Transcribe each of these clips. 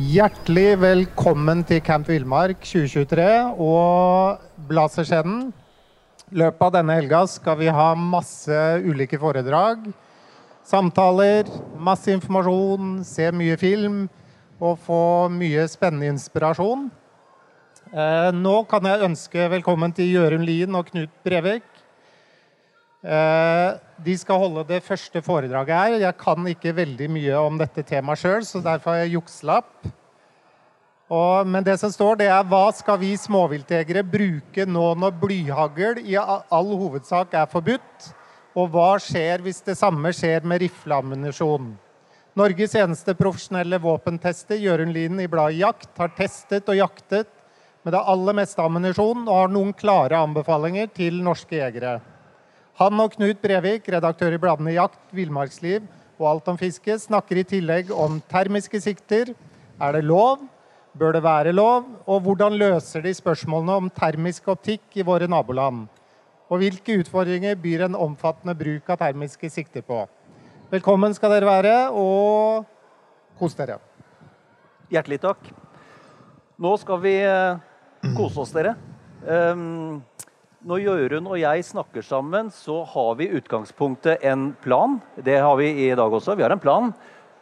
Hjertelig velkommen til Camp Villmark 2023 og Blazerscenen. I løpet av denne helga skal vi ha masse ulike foredrag, samtaler, masse informasjon, se mye film og få mye spennende inspirasjon. Eh, nå kan jeg ønske velkommen til Jørund Lien og Knut Brevik. Eh, de skal holde det første foredraget her. Jeg kan ikke veldig mye om dette temaet sjøl, så derfor har jeg jukselapp. Og, men det som står, det er hva skal vi småviltjegere bruke nå når blyhagl i all hovedsak er forbudt? Og hva skjer hvis det samme skjer med rifleammunisjon? Norges eneste profesjonelle våpentester, Jørund Lien i bladet Jakt, har testet og jaktet med det aller meste ammunisjon og har noen klare anbefalinger til norske jegere. Han og Knut Brevik, redaktør i bladene Jakt, Villmarksliv og Alt om fiske, snakker i tillegg om termiske sikter. Er det lov? Bør det være lov? Og hvordan løser de spørsmålene om termisk optikk i våre naboland? Og hvilke utfordringer byr en omfattende bruk av termiske sikter på? Velkommen skal dere være, og kos dere. Hjertelig takk. Nå skal vi eh, kose oss, dere. Um, når Jørund og jeg snakker sammen, så har vi utgangspunktet en plan. Det har vi i dag også. Vi har en plan.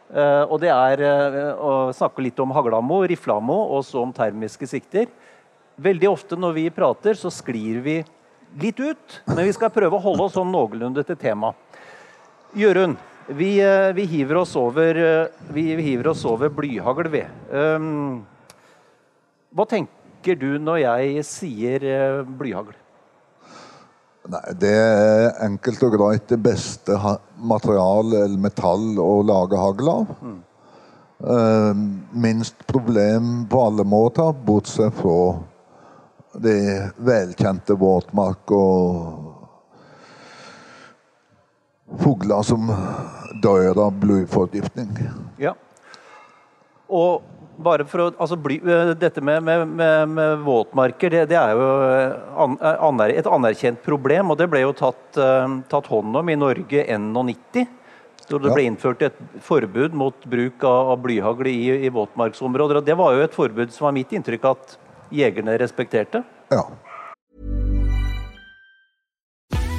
Uh, og det er uh, å snakke litt om haglammo, riflamo og så om termiske sikter. Veldig ofte når vi prater, så sklir vi litt ut. Men vi skal prøve å holde oss sånn noenlunde til temaet. Jørund, vi, uh, vi, hiver oss over, vi, vi hiver oss over blyhagl, vi. Um, hva tenker du når jeg sier blyhagl? Nei, Det er enkelt og greit det beste material eller metall å lage hagl av. Mm. Minst problem på alle måter, bortsett fra de velkjente våtmark og fugler som dør av blodforgiftning. Ja. Og bare for å, altså, bly, eh, dette med, med, med, med våtmarker det, det, er jo eh, an, eh, aner, et anerkjent problem. og Det ble jo tatt, uh, tatt hånd om i Norge N90. Så det ble innført et forbud mot bruk av, av blyhagl i, i, våtmarksområder. og Det var jo et forbud som var mitt inntrykk at jegerne respekterte. Ja.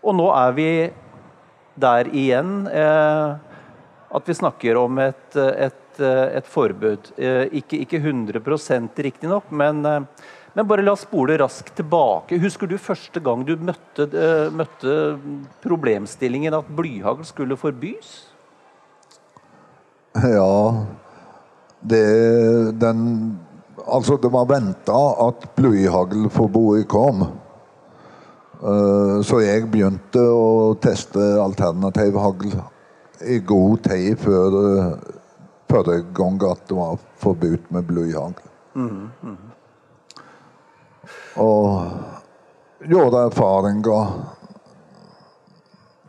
Og nå er vi der igjen eh, at vi snakker om et, et, et forbud. Eh, ikke, ikke 100 riktignok, men, eh, men bare la oss spole raskt tilbake. Husker du første gang du møtte, eh, møtte problemstillingen at blyhagl skulle forbys? Ja Det den Altså, det var venta at blyhaglforbudet kom. Eh, så jeg begynte å teste alternativ hagl i god tid før forrige gang at det var forbudt med blyhagl. Mm, mm. Og gjorde erfaringer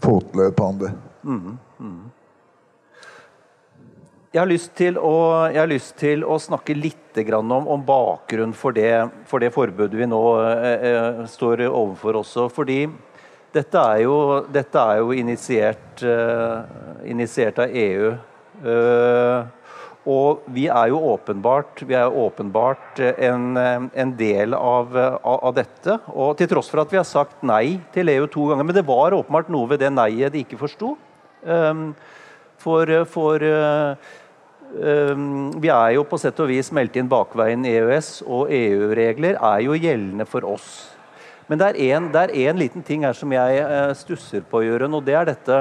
fortløpende. Mm, Jeg har lyst til å, lyst til å snakke litt om, om bakgrunnen for det, for det, forbudet vi nå eh, eh, står overfor også. Fordi dette er jo, dette er jo initiert, eh, initiert, av EU. Eh, og vi er jo åpenbart, er åpenbart en, en, del av, av, dette. Og til tross for at vi har sagt nei til EU to ganger. Men det var åpenbart noe ved det nei-et de ikke forsto. For, for vi er jo på sett og vis meldt inn bakveien EØS, og EU-regler er jo gjeldende for oss. Men det er én liten ting her som jeg eh, stusser på, Jørund, og det er dette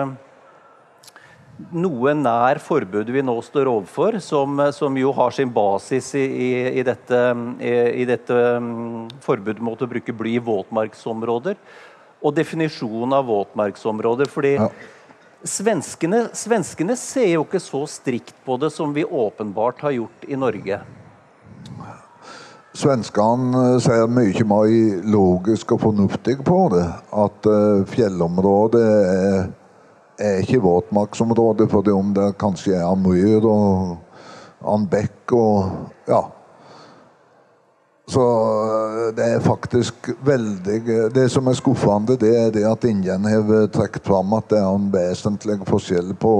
noe nær forbudet vi nå står overfor, som, som jo har sin basis i, i, i dette, dette um, forbudet mot å bruke bly i våtmarksområder. Og definisjonen av våtmarksområder. fordi ja. Svenskene, svenskene, ser jo ikke så strikt på det som vi åpenbart har gjort i Norge. Svenskene ser mye mer logisk og fornuftig på det. At uh, fjellområdet er, er ikke våtmarksområde fordi om det kanskje er myr og en bekk og ja, så eh, det er faktisk veldig Det som er skuffende, det er det at ingen har trukket fram at det er en vesentlig forskjell på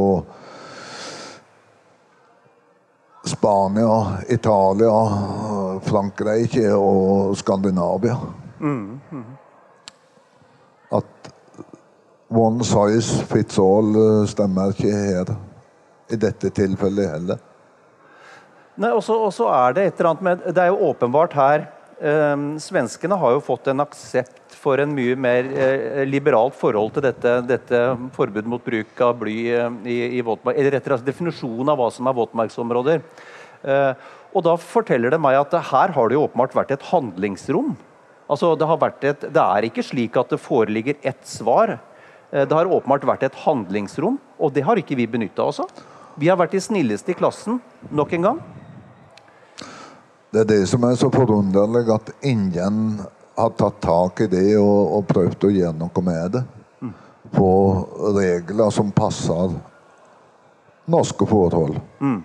Spania, Italia, Frankrike og Skandinavia. Mm, mm. At one size fits all eh, stemmer ikke her. I dette tilfellet heller. Nei, Og så er det et eller annet med Det er jo åpenbart her eh, Svenskene har jo fått en aksept for en mye mer eh, liberalt forhold til dette, dette forbudet mot bruk av bly eh, i, i våtmark, eller rettere slett definisjonen av hva som er våtmarksområder. Eh, og da forteller det meg at her har det jo åpenbart vært et handlingsrom. Altså, det, et, det er ikke slik at det foreligger ett svar. Eh, det har åpenbart vært et handlingsrom, og det har ikke vi benytta oss av. Vi har vært de snilleste i klassen nok en gang. Det er det som er så forunderlig, at ingen har tatt tak i det og, og prøvd å gjøre noe med det. Mm. På regler som passer norske forhold. Mm.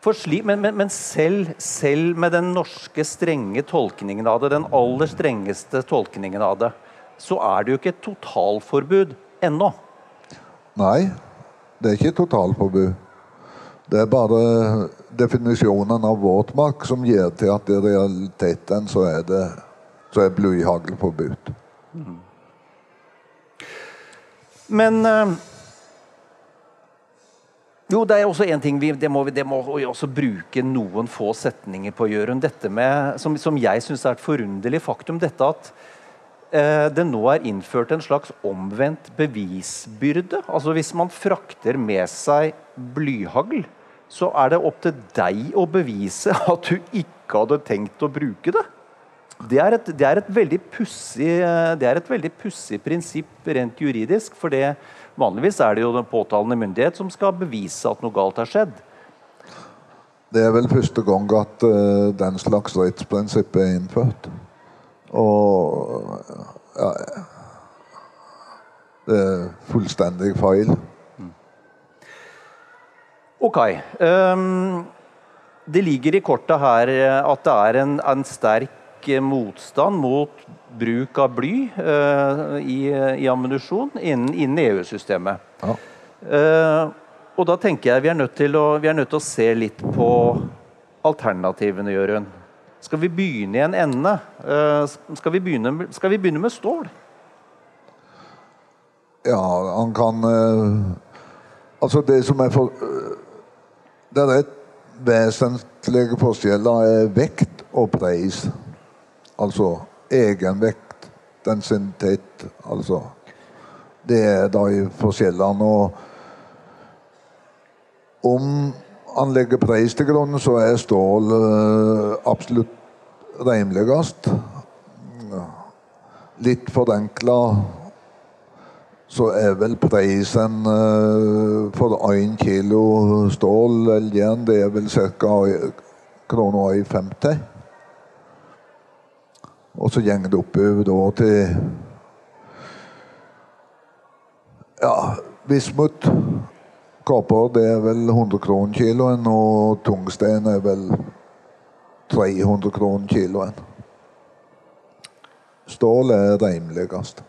Sli, men, men, men selv, selv, med den norske strenge tolkningen av det, den aller strengeste tolkningen av det, så er det jo ikke et totalforbud ennå. Nei, det er ikke et totalforbud. Det er bare definisjonen av våtmark som gir til at i realiteten så er det så er blyhagl forbudt. Mm. Men øh, Jo, det er også én ting vi det må, det må vi også bruke noen få setninger på, Jørund. Dette med, som, som jeg syns er et forunderlig faktum. Dette at uh, det nå er innført en slags omvendt bevisbyrde. Altså Hvis man frakter med seg blyhagl, så er det opp til deg å bevise at du ikke hadde tenkt å bruke det. Det er et, det er et veldig pussig prinsipp rent juridisk. For det, vanligvis er det jo den påtalende myndighet som skal bevise at noe galt har skjedd. Det er vel første gang at uh, den slags rettsprinsipp er innført. Og ja, Det er fullstendig feil. Ok. Um, det ligger i kortet her eh, at det er en, en sterk motstand mot bruk av bly uh, i, i ammunisjon innen, innen EU-systemet. Ja. Uh, og da tenker jeg vi er, nødt til å, vi er nødt til å se litt på alternativene, Jørund. Skal vi begynne i en ende? Uh, skal, vi begynne, skal, vi begynne, med stål? Ja, han kan Altså, det som er for er vesentlige forskjellen er vekt og pris. Altså egenvekt, densitet, altså Det er de forskjellene. Og om han legger pris til grunn, så er stål uh, absolutt rimeligst. Litt forenkla så er vel prisen uh, for én kilo stål eller jern det er vel ca. kroner 50. Og så går det oppover da til Ja, Vismut Kopper det er vel 100 kroner kiloen, og tungsten er vel 300 kroner kiloen. Stål er rimeligst.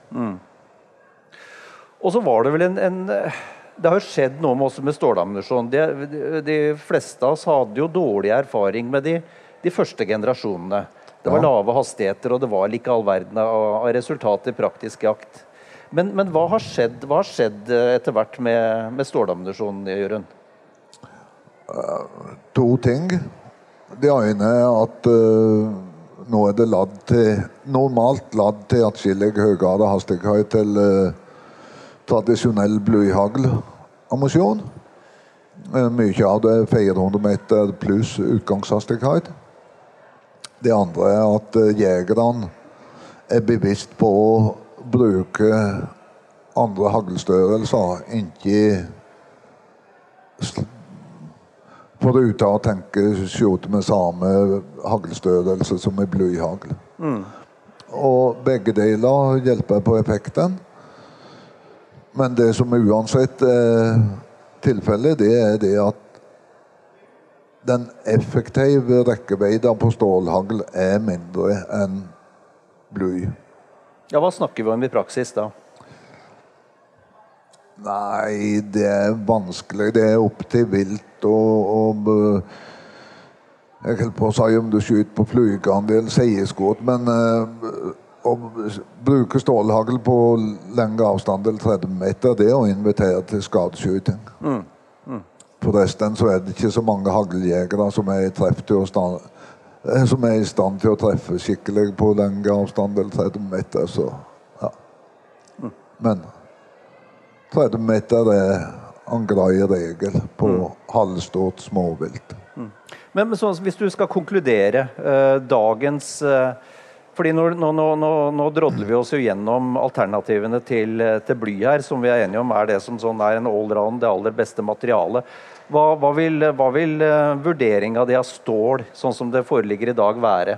Og så var det vel en, en Det har jo skjedd noe med, oss med stålammunisjon. De, de, de fleste av oss hadde jo dårlig erfaring med de, de første generasjonene. Det var Ja. lave hastigheter, og det var ikke all verden av, av resultater i praktisk jakt. Men, men hva har skjedd, hva har skjedd eh, etter hvert med, med stålammunisjon, Jørund? To ting. Det ene er at uh, nå er det ladd til normalt ladd til atskillig høyere hastighet til uh, tradisjonell blyhaglammunisjon. Uh, mye av det er 400 meter pluss utgangshastighet. Det andre er at uh, jegerne er bevisst på å bruke andre haglstørrelser, sl- Foruten å tenke skjorte med samme haglstørrelse som i blyhagl. Og begge deler hjelper på effekten. Men det som uansett er tilfellet, det er det at den effektive rekkevidden på stålhagl er mindre enn bly. Ja, Hva snakker vi om i praksis da? Nei, det er vanskelig. Det er opp til vilt og, og eh, Jeg holdt på å si om du skyter på flygende eller seieskudd, men eh, å bruke stålhagl på lengre avstand eller 30 meter, det er å invitere til skadeskyting. Forresten så er det ikke så mange hagljegere som eh, som er i stand til å treffe skikkelig på lengre avstand eller 30 meter, så ja. Men 30 meter er en grei regel på halvstort småvilt. Men, men så, hvis du skal konkludere eh, dagens eh, fordi nå, nå, nå, nå, drodler vi oss jo gjennom alternativene til, eh, til bly her, som vi er enige om er det som sånn er en allround, det aller beste materialet. Hva, hva vil, hva vil eh, vurderinga di av stål, sånn som det foreligger i dag, være?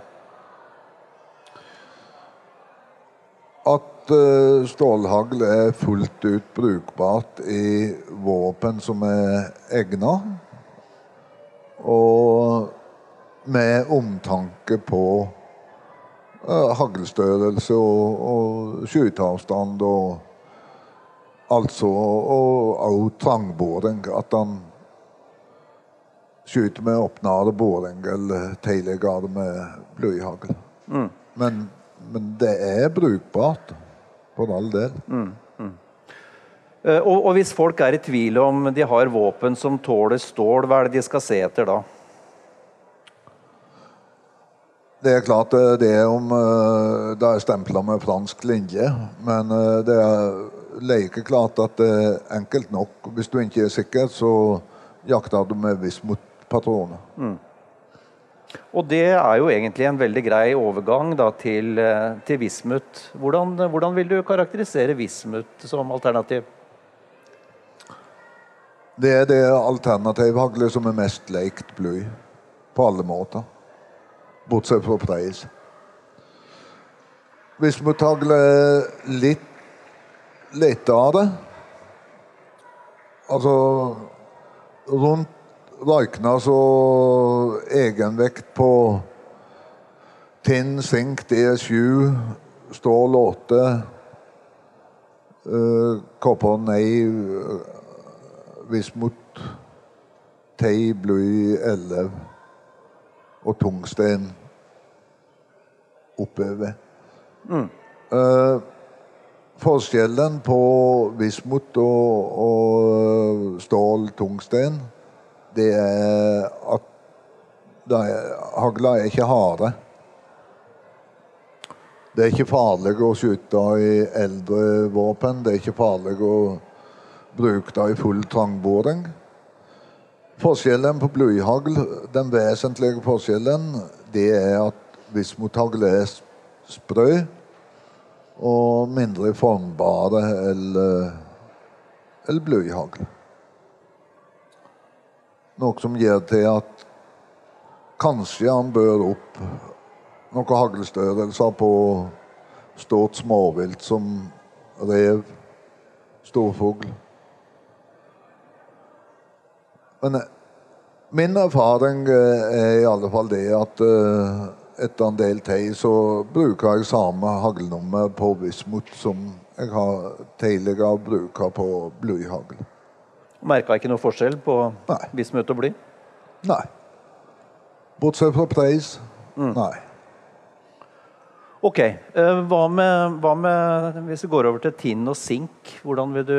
At eh, stålhagl er fullt ut brukbart i våpen som er egna, og med omtanke på haglstørrelse og, og skøyteavstand og altså og òg trangboring. At han skyter med åpnere boring eller tidligere med blyhagl. Men, men det er brukbart, for all del. Eh, og, og hvis folk er i tvil om de har våpen som tåler stål, hva er det de skal se etter da? Det er klart eh, det er om eh, det er stempla med fransk linje, men eh, det er like klart at det er enkelt nok. Hvis du ikke er sikker, så jakter du med vismutpatroner. Og det er jo egentlig en veldig grei overgang da, til, til vismut. Hvordan, hvordan vil du karakterisere vismut som alternativ? Det er det alternativhaglet som er mest likt bly. På alle måter. Bortsett fra Preis. Hvis vi takler litt lettere. Altså rundt Røykna så egenvekt på tinn, sink, D7, stål 8, uh, kopper nei, vismut, tei, bly 11 og tungsten oppover. Eh, forskjellen på vismut og, og stål, tungsten, det er at det er, hagla er ikke harde. Det er ikke farlig å skyte i eldre våpen. Det er ikke farlig å bruke det i full trangboring. Forskjellen på blyhagl, den vesentlige forskjellen, det er at vismuthagl er sprø og mindre formbare eller, eller blyhagl. Noe som gjør til at kanskje han bør opp noen haglstørrelser på stort småvilt som rev, storfugl. Men min erfaring eh, er i alle fall det at eh, etter en del tid så bruker jeg samme haglnummer på vismut som jeg har tidligere bruka på blyhagl. Merka ikke noe forskjell på Nei. vismut og bly? Nei. Bortsett fra pris. Nei. Ok. eh, Hva med, hva med Hvis vi går over til tinn og sink, hvordan vil du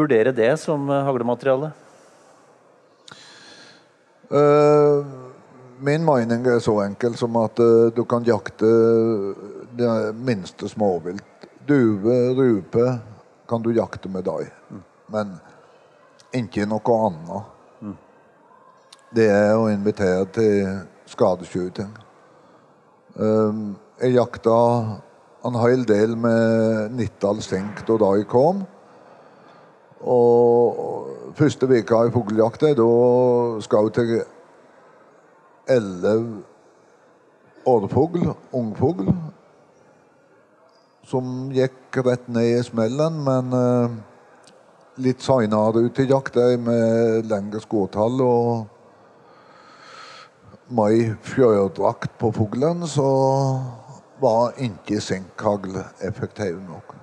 vurdere det som eh, haglemateriale? Eh, min mening er så enkel som at eh, du kan jakte det minste småvilt. Due, rupe kan du jakte med deg, men ikke noe annet. Det er å invitere til skadeskyting. Eh, jeg jakta en hel del med Nittdal sink da de kom. Og første veka i fuglejakta, da skjøt jeg elleve årfugl, ungfugl, som gikk rett ned i smellen, men eh, litt seinere ut i jakta med lengre skåtall og mai fjørdrakt på fuglen, så var ikke sinkhagl effektiv nok.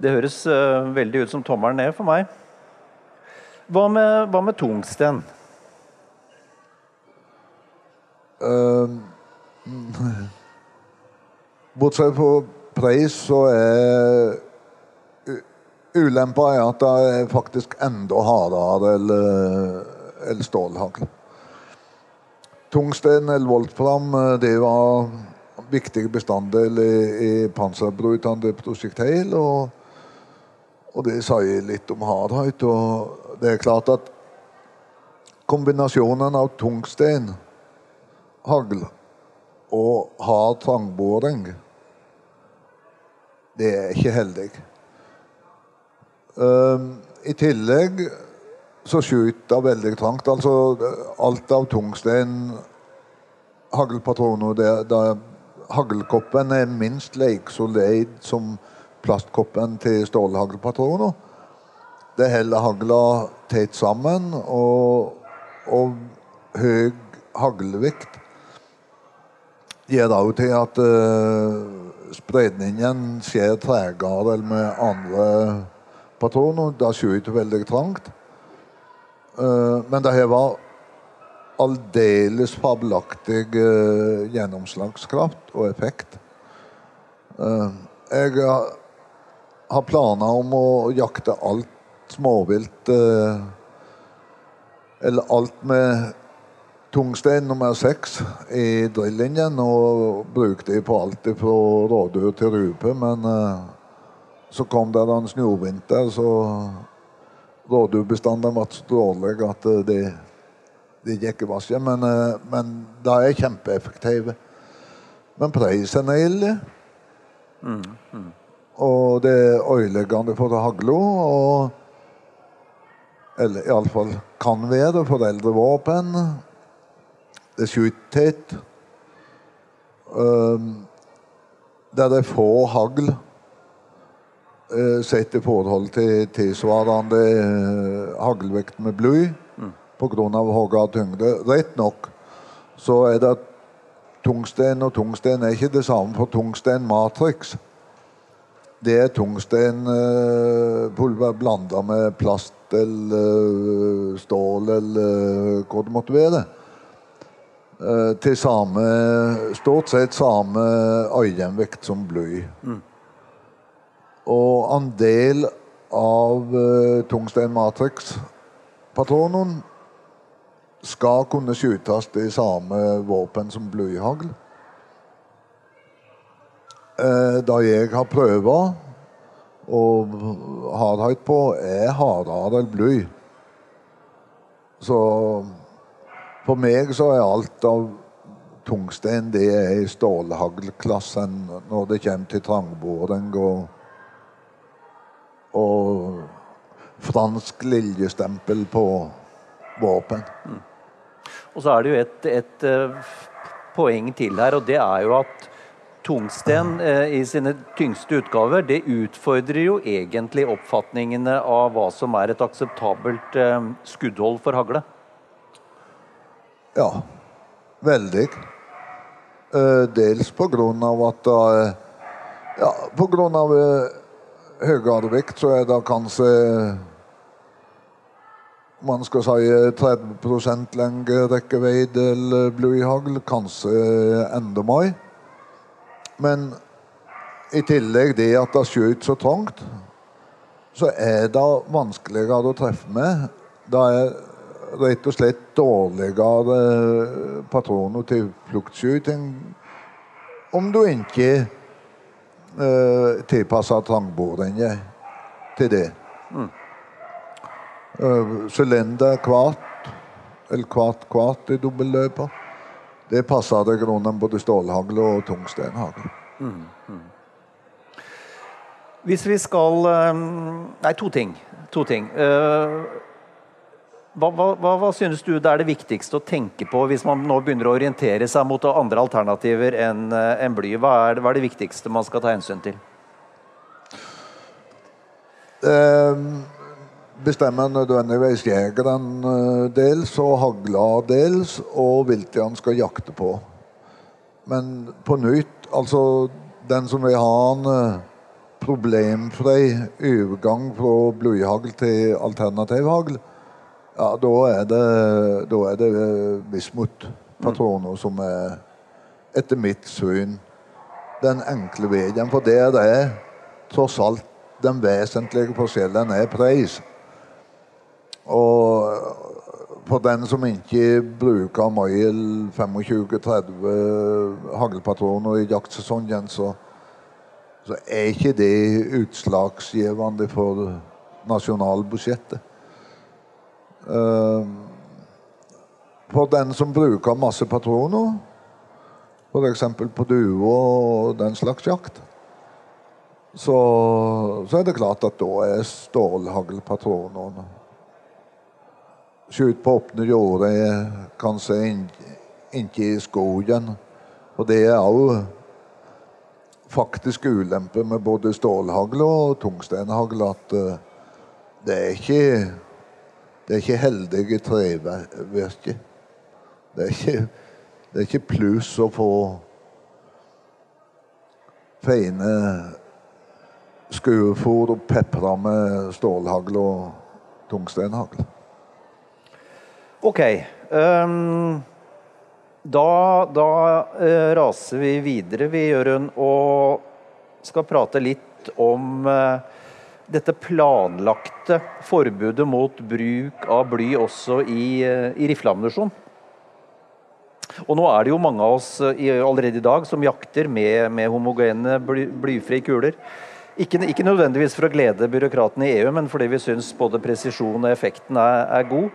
Det høres eh, veldig ut som tommelen ned for meg. Hva med, hva med tungsten? Uh, Bortsett fra pris, så er ulempa er at det er faktisk enda hardere eller, eller stålhagl. Tungsten eller voltfram eh, det var viktig bestanddel i, i panserbrytende prosjektil. Og, og det sier litt om hardhet. Og det er klart at kombinasjonen av tungsten, hagl og hard trangboring, det er ikke heldig. Um, I tillegg så skyter veldig trangt. Altså alt av tungsten haglpatroner haglkoppen er minst like solid som plastkoppen til stålhaglpatroner. Det holder hagla tett sammen, og, og høy haglvekt gjør òg til at uh, spredningen skjer tregere enn med andre patroner. Det skyter veldig trangt. Uh, men det her var aldeles fabelaktig uh, gjennomslagskraft og effekt. Eh, jeg har- har planer om å jakte alt småvilt eh, Eller alt med tungstein nummer seks i drillinjen, og bruke de på alt fra rådyr til rupe. Men eh, så kom det en snøvinter, så rådyrbestanden ble så dårlig at eh, de det gikk vasken. men, eh, men de er kjempeeffektive. Men prisen er ille. Og det er øyeleggende for hagla. Og Eller iallfall kan være foreldrevåpen. eldre våpen. Det skyter tett. Um, der det er få hagl uh, sett i forhold til tilsvarende uh, haglvekt med bly pga. høyere tyngde. Rett nok så er det tungsten og tungsten er ikke det samme for tungsten matrix. Det er tungstenpulver blanda med plast eller stål eller hva det måtte være. Eh, Til samme, stort sett samme øyenvekt som bly. Og andel av tungsten matrix-patronen skal kunne skytes i samme våpen som blyhagl. Eh, det jeg har prøvd og hardhet på, er hardere enn bly. Så for meg så er alt av tungsten det er i stålhaglklassen når det kommer til trangboring og, og fransk liljestempel på våpen. Og så er det jo et, et eh, poeng til her, og det er jo at tungsten eh, i sine tyngste utgaver, det utfordrer jo egentlig oppfatningene av hva som er et akseptabelt eh, skuddhold for hagle. Ja, veldig. Eh, dels på grunn av at eh, Ja, på grunn av eh, høyere vekt så er det kanskje man skal si 30% lengre rekkevidde eller blyhagl, kanskje enda mer. Men i tillegg det at det skjøt så trangt, så er det vanskeligere å treffe med. Det er rett og slett dårligere patroner til fluktskyting om du ikke uh, tilpasser trangboringen til det. Eh, Sylinder kvart, eller kvart kvart i dobbeltløper. Det passer til grunnen både stålhagl og tungstenhagl. Hvis vi skal eh, Nei, to ting. To ting. Eh, Hva, hva, hva, synes du det er det viktigste å tenke på hvis man nå begynner å orientere seg mot andre alternativer enn en bly? Hva er, det- hva er det viktigste man skal ta hensyn til? Eh, bestemmer nødvendigvis jegeren eh, dels og hagla dels, og hvilket han skal jakte på. Men på nytt, altså den som vil ha en eh, problemfri overgang fra blyhagl til alternativhagl, ja, da er det, da er det eh, Bismut-patroner som er, etter mitt syn, den enkle veien. For det er tross alt den vesentlige forskjellen er pris. Og for den som ikke bruker mer 25-30 haglpatroner i jaktsesongen, så, så er ikke det utslagsgivende for nasjonalbudsjettet. Eh, for den som bruker masse patroner, f.eks. på duer og den slags jakt, så, så er det klart at da er stålhaglpatronene Skyt på åpne jorder, kanskje se ikke i skogen. Og det er òg faktisk ulempe med både stålhagl og tungstenhagl at eh, det er ikke det er ikke heldige trevirke. Det det er ikke pluss å få fine skuefòr og pepra med stålhagl og tungstenhagl. Ok. Um, da da uh, raser vi videre, vi, Jørund, og skal prate litt om uh, dette planlagte forbudet mot bruk av bly også i, uh, i rifleammunisjon. Og nå er det jo mange av oss allerede i dag som jakter med, med homogene bly, blyfrie kuler. Ikke, ikke nødvendigvis for å glede byråkratene i EU, men fordi vi syns både presisjon og effekten er, er god.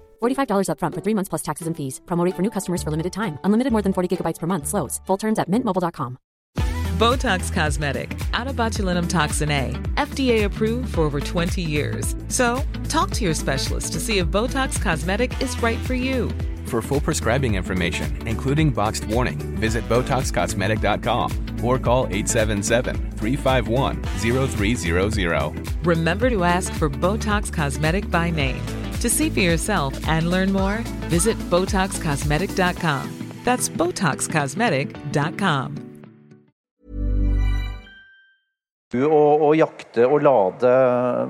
$45 upfront for three months plus taxes and fees. Promo rate for new customers for limited time. Unlimited more than 40 gigabytes per month. Slows. Full terms at mintmobile.com. Botox Cosmetic, out of botulinum toxin A, FDA approved for over 20 years. So, talk to your specialist to see if Botox Cosmetic is right for you. For full prescribing information, including boxed warning, visit BotoxCosmetic.com or call 877-351-0300. Remember to ask for Botox Cosmetic by name. To see for yourself and learn more, visit BotoxCosmetic.com. That's BotoxCosmetic.com. å, å jakte og lade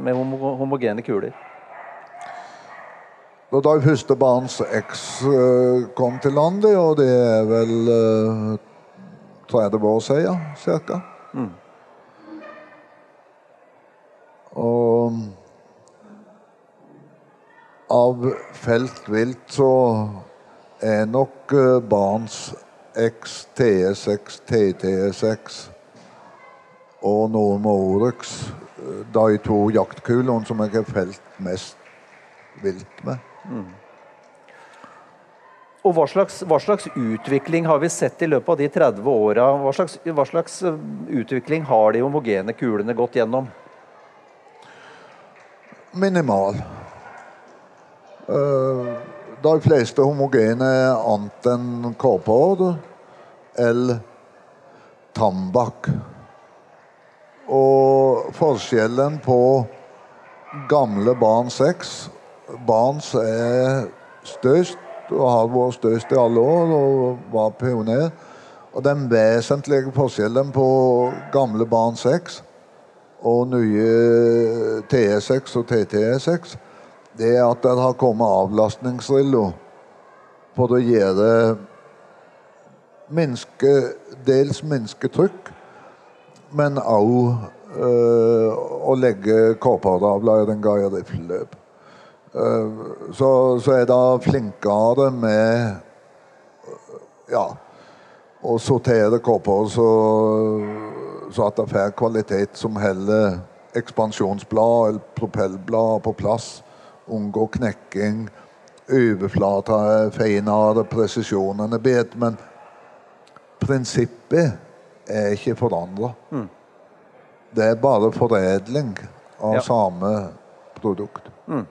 med homo homogene kuler? Og da første Barents X eh, kom til landet, og det er vel eh, 30 år siden cirka. Og av felt vilt så er nok barns Barents X, TE6, TTE6 og noen med Oryx. De to jaktkulene som jeg har felt mest vilt med. Og hva slags, hva slags utvikling har vi sett i løpet av de 30 åra? Hva, hva slags eh, utvikling har de homogene kulene gått gjennom? Minimal. Eh, de fleste homogene annet enn kåpehår eller tambakk. Og forskjellen på gamle barn seks Barns er størst og har vært størst i alle år og var pioner. Og den vesentlige forskjellen på gamle barn 6 og nye TE6 og TTE6, det at det har kommet avlastningsriller for å gjøre minske, dels minske trykk, men òg å legge kåperavla i den i rifleløp. Eh, så, så er det flinkere med ja, å sortere kåper så, så at det får kvalitet som heller ekspansjonsblad eller propellblad på plass. Unngå knekking. Overflata er finere, presisjonen er bedre. Men prinsippet er ikke forandra. Det er bare foredling av Ja. samme produkt. Mm.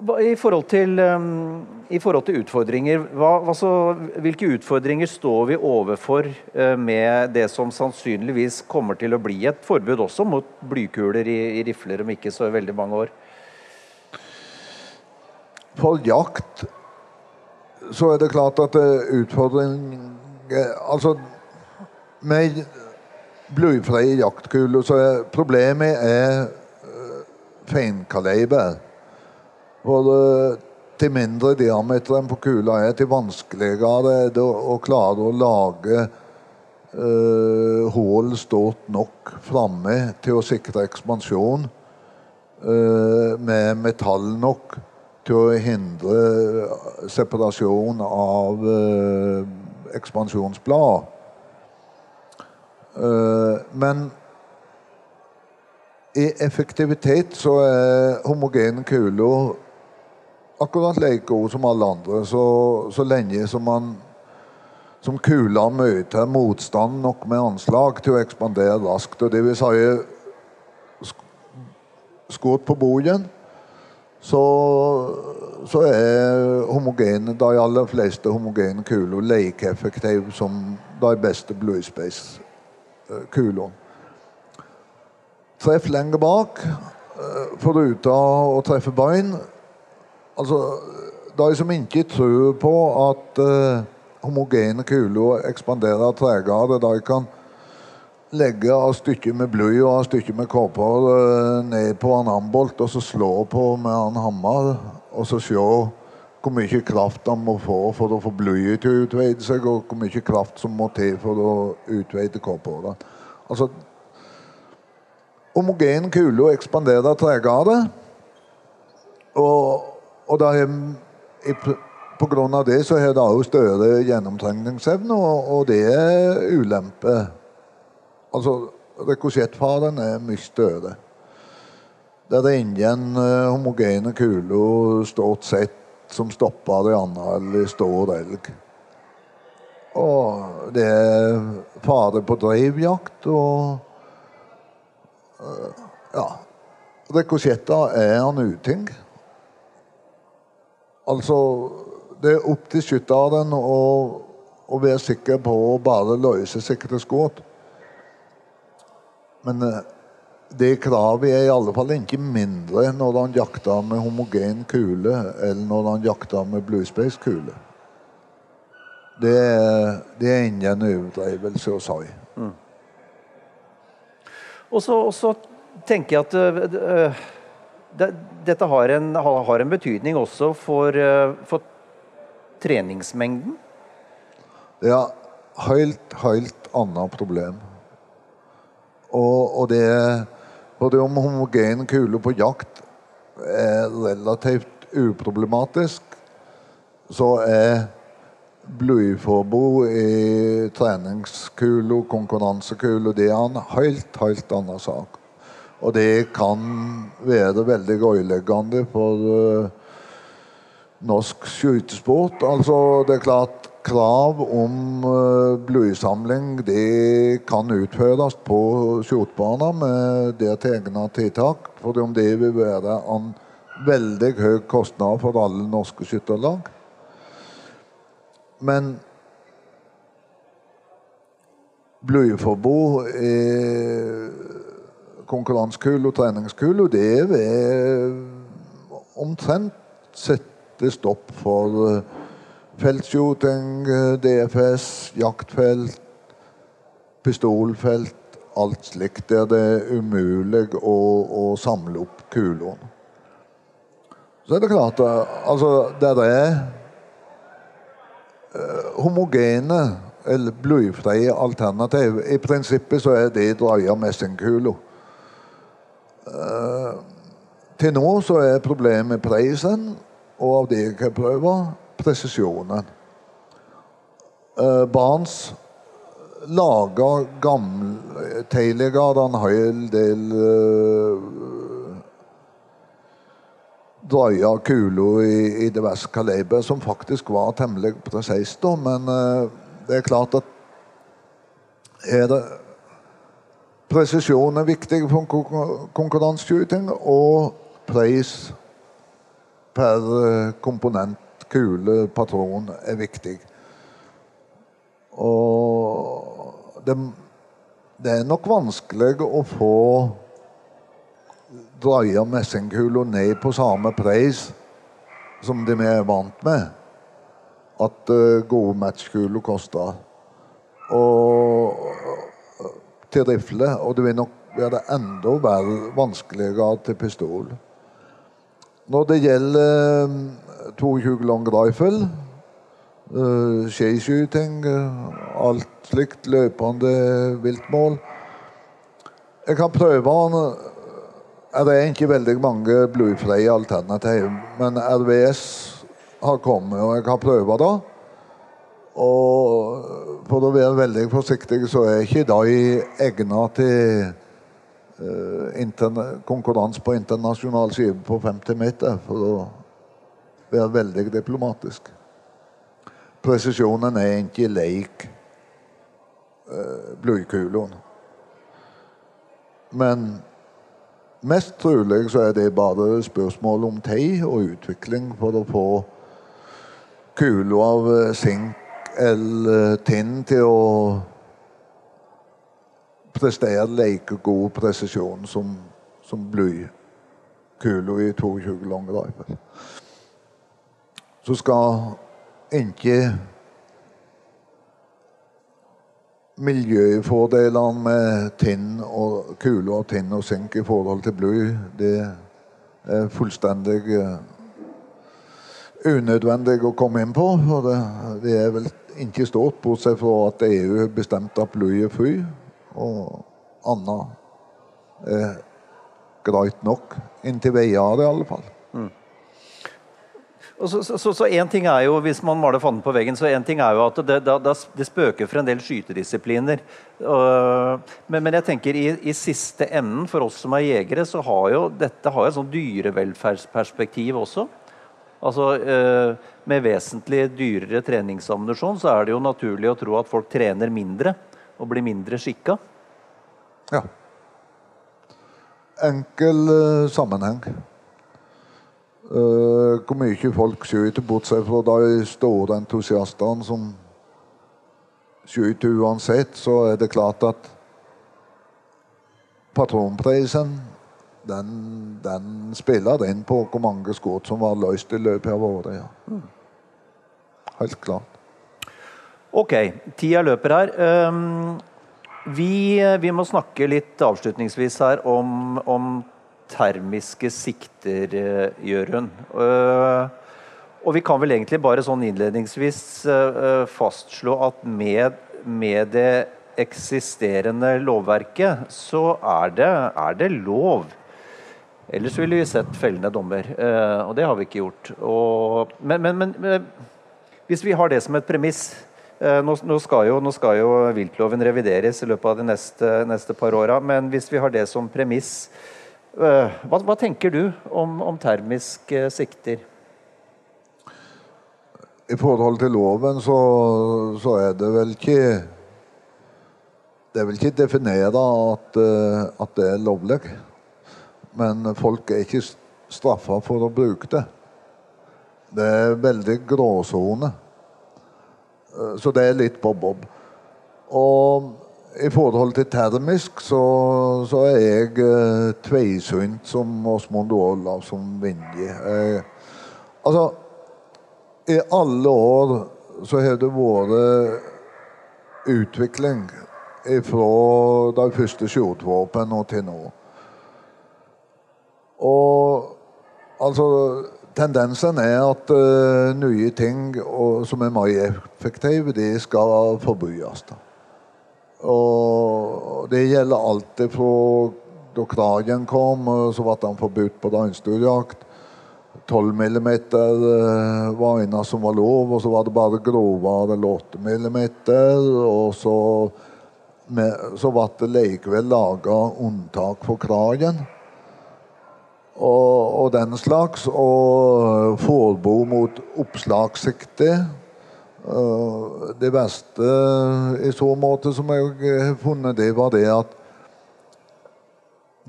I forhold til, um, i forhold til utfordringer, hva, altså, hvilke utfordringer står vi overfor uh, med det som sannsynligvis kommer til å bli et forbud også mot blykuler i, i rifler om ikke så veldig mange år? For jakt så er det klart at det er utfordring Altså, med blyfrie jaktkuler så er problemet er eh, feinkaliber. For eh, til mindre diameteren på kula er, til vanskeligere er det å, klare å lage eh, hull stort nok framme til å sikre ekspansjon uh, med metall nok til å hindre separasjon av eh, ekspansjonsblad. Eh, men i effektivitet så er homogene kuler akkurat like gode som alle andre, så, så lenge som man som kula møter motstand nok med anslag til å ekspandere raskt. Og det vil si sk- skudd på bogen, så, så er homogene, de aller fleste homogene kuler like effektive som de beste Blue Space-kulene. Treff lenger bak, eh, foruten å treffe bein. Altså, de som ikke tror på at uh, homogene kuler ekspanderer tregere, de kan legge av stykker med bly og av stykker med kåper eh, ned på en ambolt, og så slå på med en hammer, og så se hvor mye kraft han må få for å få blyet til å utveide seg, og hvor mye kraft som må til for å utveide kåpene. Altså, homogen kule ekspanderer tregere, og, og det er, i, på grunn av det så har det også større gjennomtrengningsevne, og, og det er ulempe. Altså, rekosjettfaren er mye større. Det er ingen eh, homogene kuler stort sett som stopper en annen stor elg. Og det er fare på drivjakt og eh, Ja. Rekosjetter er en uting. Altså, det er opp til skytteren å, å være sikker på å bare løse sikre skudd. Men eh, det kravet er i alle fall ikke mindre når han jakter med homogen kule eller når han jakter med Blue Space-kule. Det, det er ingen overdrivelse å si. Så, og så tenker jeg at øh, det, dette har en, har en betydning også for, øh, for treningsmengden. Er helt, helt annet problem. Og, og det både om homogen kule på jakt er relativt uproblematisk, så er blyforbud i treningskule, konkurransekule, det er en helt, helt annen sak. Og det kan være veldig ødeleggende for uh, norsk skytesport. Altså, det er klart krav om blodsamling, det kan utføres på skjortebaner med deres egna tiltak. For om det vil være en veldig høy kostnad for alle norske skytterlag. Men blyforbud i konkurransekule og treningskule, det vil omtrent sette stopp for eh, feltshooting, eh, DFS, jaktfelt, pistolfelt, alt slikt der det er umulig å, å samle opp kulene. Så er det klart altså, Der er uh, homogene eller blyfrie alternativ. I prinsippet så er det drøye messingkuler. Uh, til nå så er problemet prisen, og av det jeg har prøve, presisjonen. Uh, Barns laga gamle tidligere en hel del uh, drøye kuler i, i diverse kaliber som faktisk var temmelig presist. Men uh, det er klart at er det Presisjon er viktig for konkurranseskyting, og pris per komponent, kule, patron, er viktig. Og det, det er nok vanskelig å få dreie messingkuler ned på samme pris som det vi er vant med at uh, gode matchkuler koster. Og til rifle, og det vil nok være enda vanskeligere til pistol. Når det gjelder 22 long rifle, uh, skiskyting, uh, alt slikt, løpende viltmål Jeg kan prøve Det er ikke veldig mange bluefrie alternativ, men RVS har kommet, og jeg har prøvd det. Og for å være veldig forsiktig, så er ikke de egnet til uh, konkurranse på internasjonal skive på 50 meter, for å være veldig diplomatisk. Presisjonen er ikke lik uh, blykulene. Men mest trolig så er det bare spørsmål om tid og utvikling for å få kula av sink eller tinn til å prestere like god presisjon som, som blykula i 22 long rifle. Så skal ikke miljøfordelene med tinn og kule og tinn og sink i forhold til bly, det er fullstendig unødvendig å komme inn på. For det, det er vel ikke stort, bortsett fra at EU bestemt at bly er fri. Og annet er greit nok. Inntil veier, i alle fall. Så, så, en ting er jo, Hvis man maler fanden på veggen, så en ting er jo at det, det, det spøker for en del skytedisipliner. Uh, men, men, jeg tenker i, i, siste enden, for oss som er jegere, så har jo dette har et sånn dyrevelferdsperspektiv også. Altså, uh, Med vesentlig dyrere treningsammunisjon så er det jo naturlig å tro at folk trener mindre og blir mindre skikka. Ja. Enkel uh, sammenheng. Uh, hvor mye folk skyter, bortsett fra de store entusiastene som skyter uansett, så er det klart at patronprisen den, den spiller inn på hvor mange skudd som var løst i løpet av året. Ja. Helt klart. Ok, tida løper her. Um, vi, vi, må snakke litt avslutningsvis her om, om termiske sikter, eh, Jørund. Eh, og vi kan vel egentlig bare sånn innledningsvis eh, fastslå at med, med det eksisterende lovverket, så er det, er det lov. Ellers ville vi sett fellende dommer, og det har vi ikke gjort. Og, men, men, men, Hvis vi har det som et premiss nå, nå, skal jo, nå, skal jo, viltloven revideres i løpet av de neste, neste par åra. Men hvis vi har det som premiss, hva, hva tenker du om, om termiske sikter? I forhold til loven så, så, er det vel ikke Det er vel ikke definert at, eh, at det er lovlig. Men folk er ikke straffa for å bruke det. Det er veldig gråsone. Eh, så det er litt bob-bob. Og i forhold til termisk så, så er jeg eh, tveisynt som Åsmund Olav som Vinje. Eh, altså i alle år så har det vært utvikling fra de første skjortvåpnene til nå. Og altså Tendensen er at uh, nye ting og, som er mer effektive, de skal forbys. Og det gjelder alltid fra da Kragen kom, så ble han forbudt på dagstudiejakt. 12 millimeter var en som var lov, og så var det bare grovere eller 8 millimeter. Og så, med, så ble det likevel laga unntak for kragen. Og, og, den slags. Og forbud mot oppslagssikte. Det beste i så måte som jeg har funnet, det var det at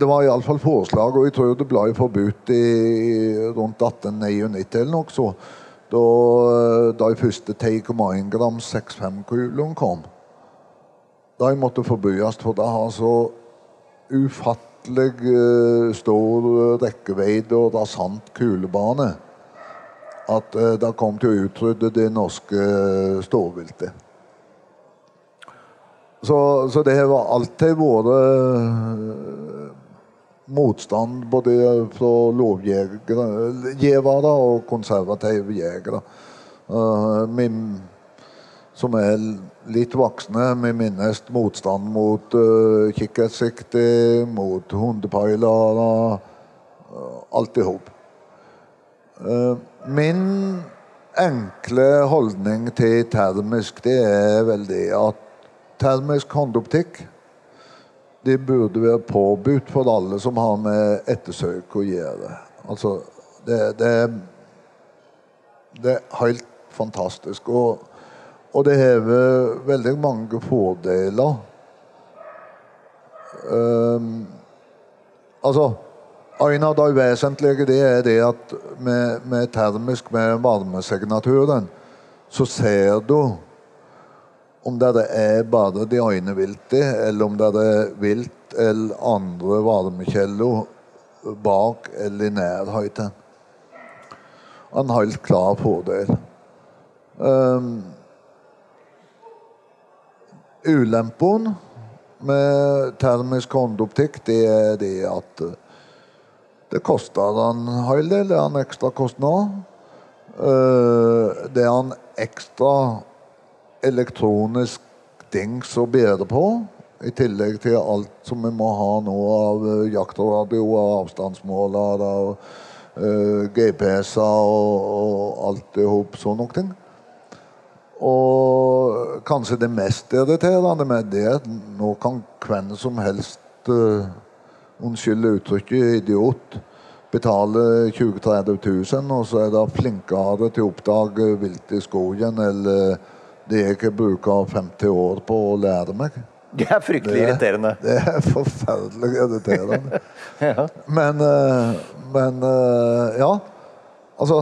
det var iallfall forslag, og jeg tror det ble forbudt i rundt 1899 eller noe så. Da de første 10,1 gram 6,5-kulene kom. De måtte forbys, for det har så ufattelig stor rekkevidde og rasant kulebane at uh, det kom til å utrydde det norske storviltet. Så, så, det har alltid vært motstand både fra lovgivere og konservative jegere. Som er litt voksne. Vi minnes motstand mot uh, kikkertsikte, mot hundepeilere. Uh, alt i hop. Uh, min enkle holdning til termisk det er vel det at termisk håndoptikk det burde være påbudt for alle som har med ettersøk å gjøre. Altså, det, det, det er helt fantastisk. Og, og det har veldig mange fordeler. Um, altså En av de vesentlige det er det at med, med termisk, med varmesignaturen, så ser du om det er bare de ene viltet, eller om det er vilt eller andre varmekilder bak eller i nærheten. En helt klar fordel. Um, ulempen med termisk håndoptikk det er det at det en hel del. Det en ekstra kostnad. nå. det er en ekstra elektronisk dings å bedre på. I tillegg til alt som vi må ha nå av uh, jaktradio og avstandsmåler og uh, GPS-er og, og alt i hop sånne ting. Og kanskje det mest irriterende med det er at nå kan hvem som helst uh, Unnskyld uttrykket idiot betale 20 000-30 000, og så er det flinkere til å oppdage vilt i skogen eller det jeg bruker 50 år på å lære meg. Det er fryktelig det, irriterende. Det er forferdelig irriterende. ja. Men, eh, men eh, ja. Altså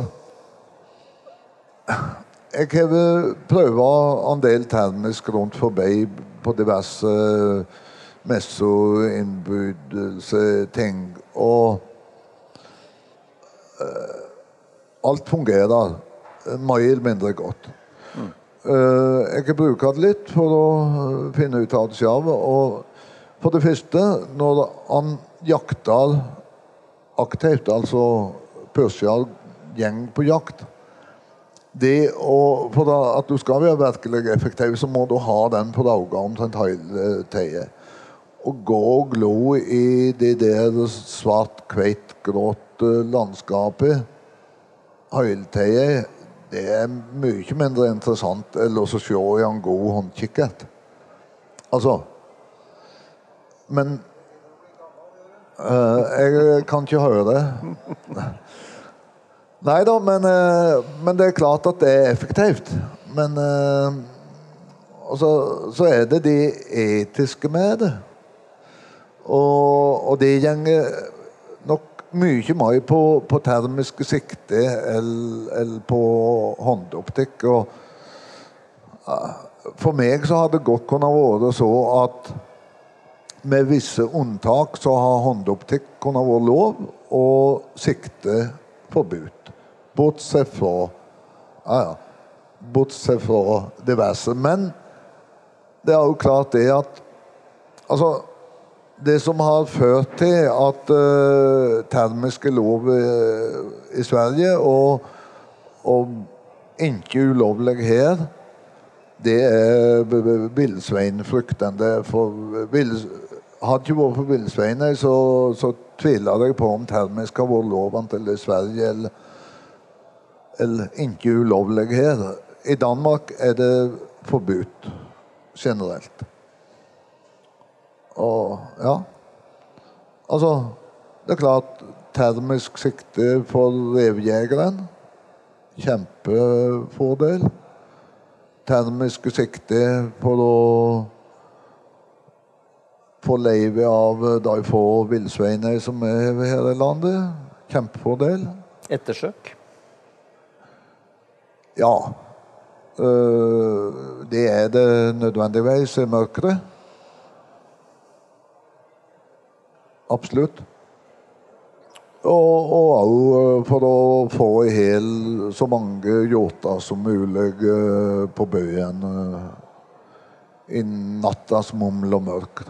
Jeg har prøvd en del termisk rundt forbi på diverse messer, innbydelse, ting. Og uh, alt fungerer mer mindre godt. Uh, jeg bruker det litt for å eh, finne ut av det selv. Og for det første, når han jakter aktivt, altså Persial gjeng på jakt det å, For at du skal være virkelig effektiv, så må du ha den på øynene omtrent hele tida. Å gå og glo i det der svart, hvitt, grått landskapet tida det er mye mindre interessant enn å se i en god håndkikkert. Altså Men eh, Jeg kan ikke høre det. Nei da, men, eh, men, det er klart at det er effektivt. Men eh, så, så, er det de etiske med det. Og, og det går nok mye mer på, på termiske sikte enn på håndoptikk. Og for meg så har det godt kunnet være så at med visse unntak så har håndoptikk kunnet være lov, og sikte forbudt. Bortsett fra ja, ja. Bortsett fra diverse. Men det er jo klart det at Altså Det som har ført til at uh, termiske lov uh, i Sverige og, og ikke ulovlig her, det er villsveinfrykten. Hadde ikke vært for villsveiner, så, så tviler jeg på om termisk har vært lov til i Sverige. eller eller ikke ulovlig her. I Danmark er det forbudt generelt. Og ja Altså, det er klart termisk sikte for revjegeren. Kjempefordel. Termiske sikte for å få livet av de få villsveinene som er her i landet. Kjempefordel. Ettersøk? Ja. Uh, det er det nødvendigvis i mørket. Absolutt. Og òg eh, for å få i hæl så mange yachter som mulig uh, på bøyen uh, i nattas muml og mørk.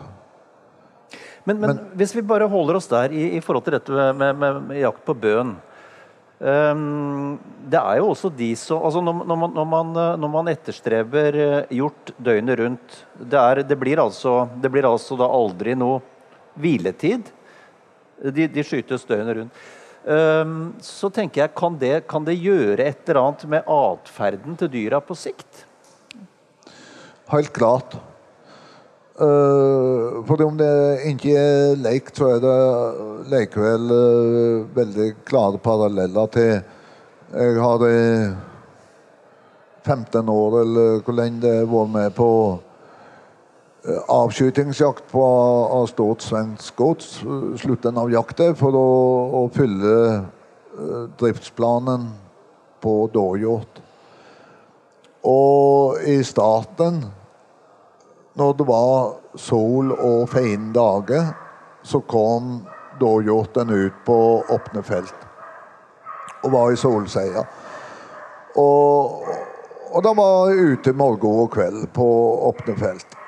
Men, men, men, hvis vi bare holder oss der i, i forhold til dette med, med, med jakt på bøen. Um, det er jo også de som altså når, når, man, når, man, når, man, etterstreber gjort døgnet rundt det, er, det, blir altså, det, blir altså, da aldri noe hviletid. De, de skytes døgnet rundt. Um, så tenker jeg, kan det, kan det gjøre et eller annet med atferden til dyra på sikt? Helt klart. Uh, fordi om det ikke er lekt, så er det likevel uh, veldig klare paralleller til Jeg har i 15 år, eller hvor lenge det har vært med på avskytingsjakt på av stort svensk gods. Slutten av jakta for å, å fylle driftsplanen på dårhjort. Og i starten når det var sol og fine dager, så kom dårhjorten ut på åpne felt og var i solseier. Og, og da var ute morgen og kveld på åpne felt.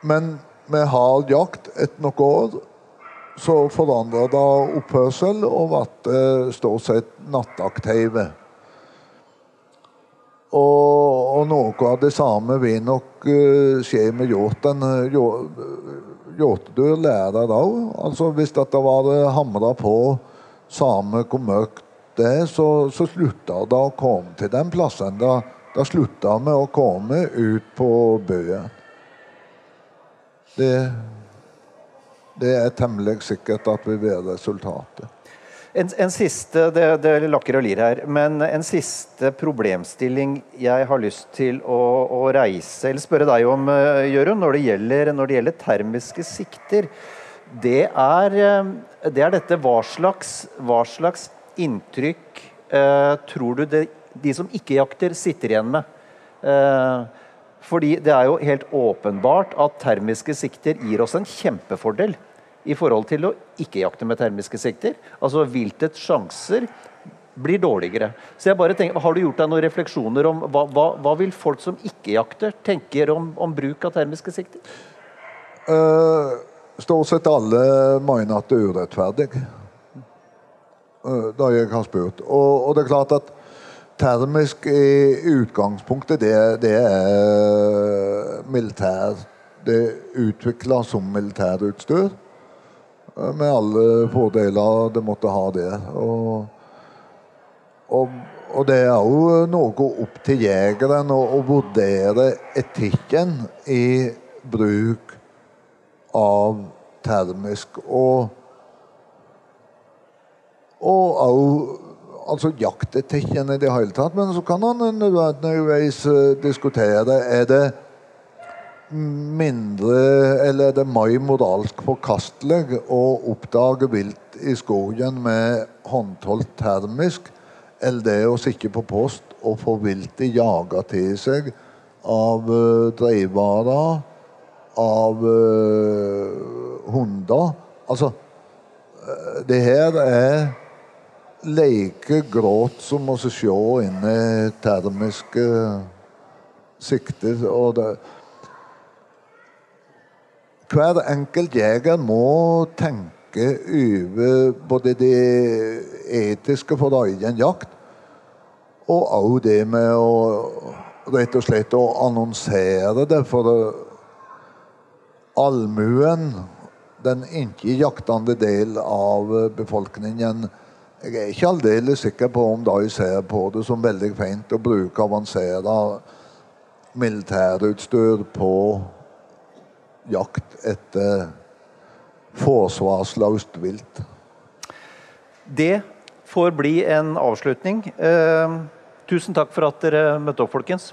Men med hard jakt etter noen år så forandra det oppførsel og ble stort sett nattaktive. Og, og, noe av det samme vil nok uh, skje med hjorten. Hjortedyr lærer òg. Altså, hvis det var hamra på samme hvor mørkt det er, så, så slutta det å komme til den plassen. Da, da slutta vi å komme ut på bøen. Det, det er temmelig sikkert at vi vil resultatet. En, en, siste det, det lakker og lir her, men en siste problemstilling jeg har lyst til å, å reise, eller spørre deg om, uh, Jørund, når, når, det gjelder termiske sikter. Det er, uh, det er dette hva slags, hva slags inntrykk eh, tror du det, de som ikke jakter, sitter igjen med? Fordi det er jo helt åpenbart at termiske sikter gir oss en kjempefordel i forhold til å ikke jakte med termiske sikter. Altså viltets sjanser blir dårligere. Så jeg bare tenker, Har du gjort deg noen refleksjoner om hva, hva, hva vil folk som ikke jakter, tenker om, om bruk av termiske sikter? Uh, stort sett alle mener at det er urettferdig. Uh, da jeg har spurt. Og, og, det er klart at termisk i utgangspunktet, det, det er militær Det er utvikla som militærutstyr med alle fordeler det måtte ha det. Og, og, og det er jo noe opp til jegeren å, å vurdere etikken i bruk av termisk. Og òg altså jaktetekken i det hele tatt. Men så kan han nødvendigvis eh, diskutere er det mindre Eller er det mer moralsk forkastelig å oppdage vilt i skogen med håndholdt termisk, eller det å sitte på post og få viltet jaga til seg av uh, dreivarer, av uh, hunder Altså, det her er like gråt som å se inn i termiske sikter. Og det, hver enkelt jeger må tenke over både det etiske for egen jakt, og òg det med å rett og slett å annonsere det for allmuen, den ikke jaktende del av befolkningen, jeg er ikke aldeles sikker på om de ser på det som veldig fint å bruke avansert militærutstyr på jakt etter forsvarsløst vilt. Det får bli en avslutning. Eh, tusen takk for at dere møtte opp, folkens.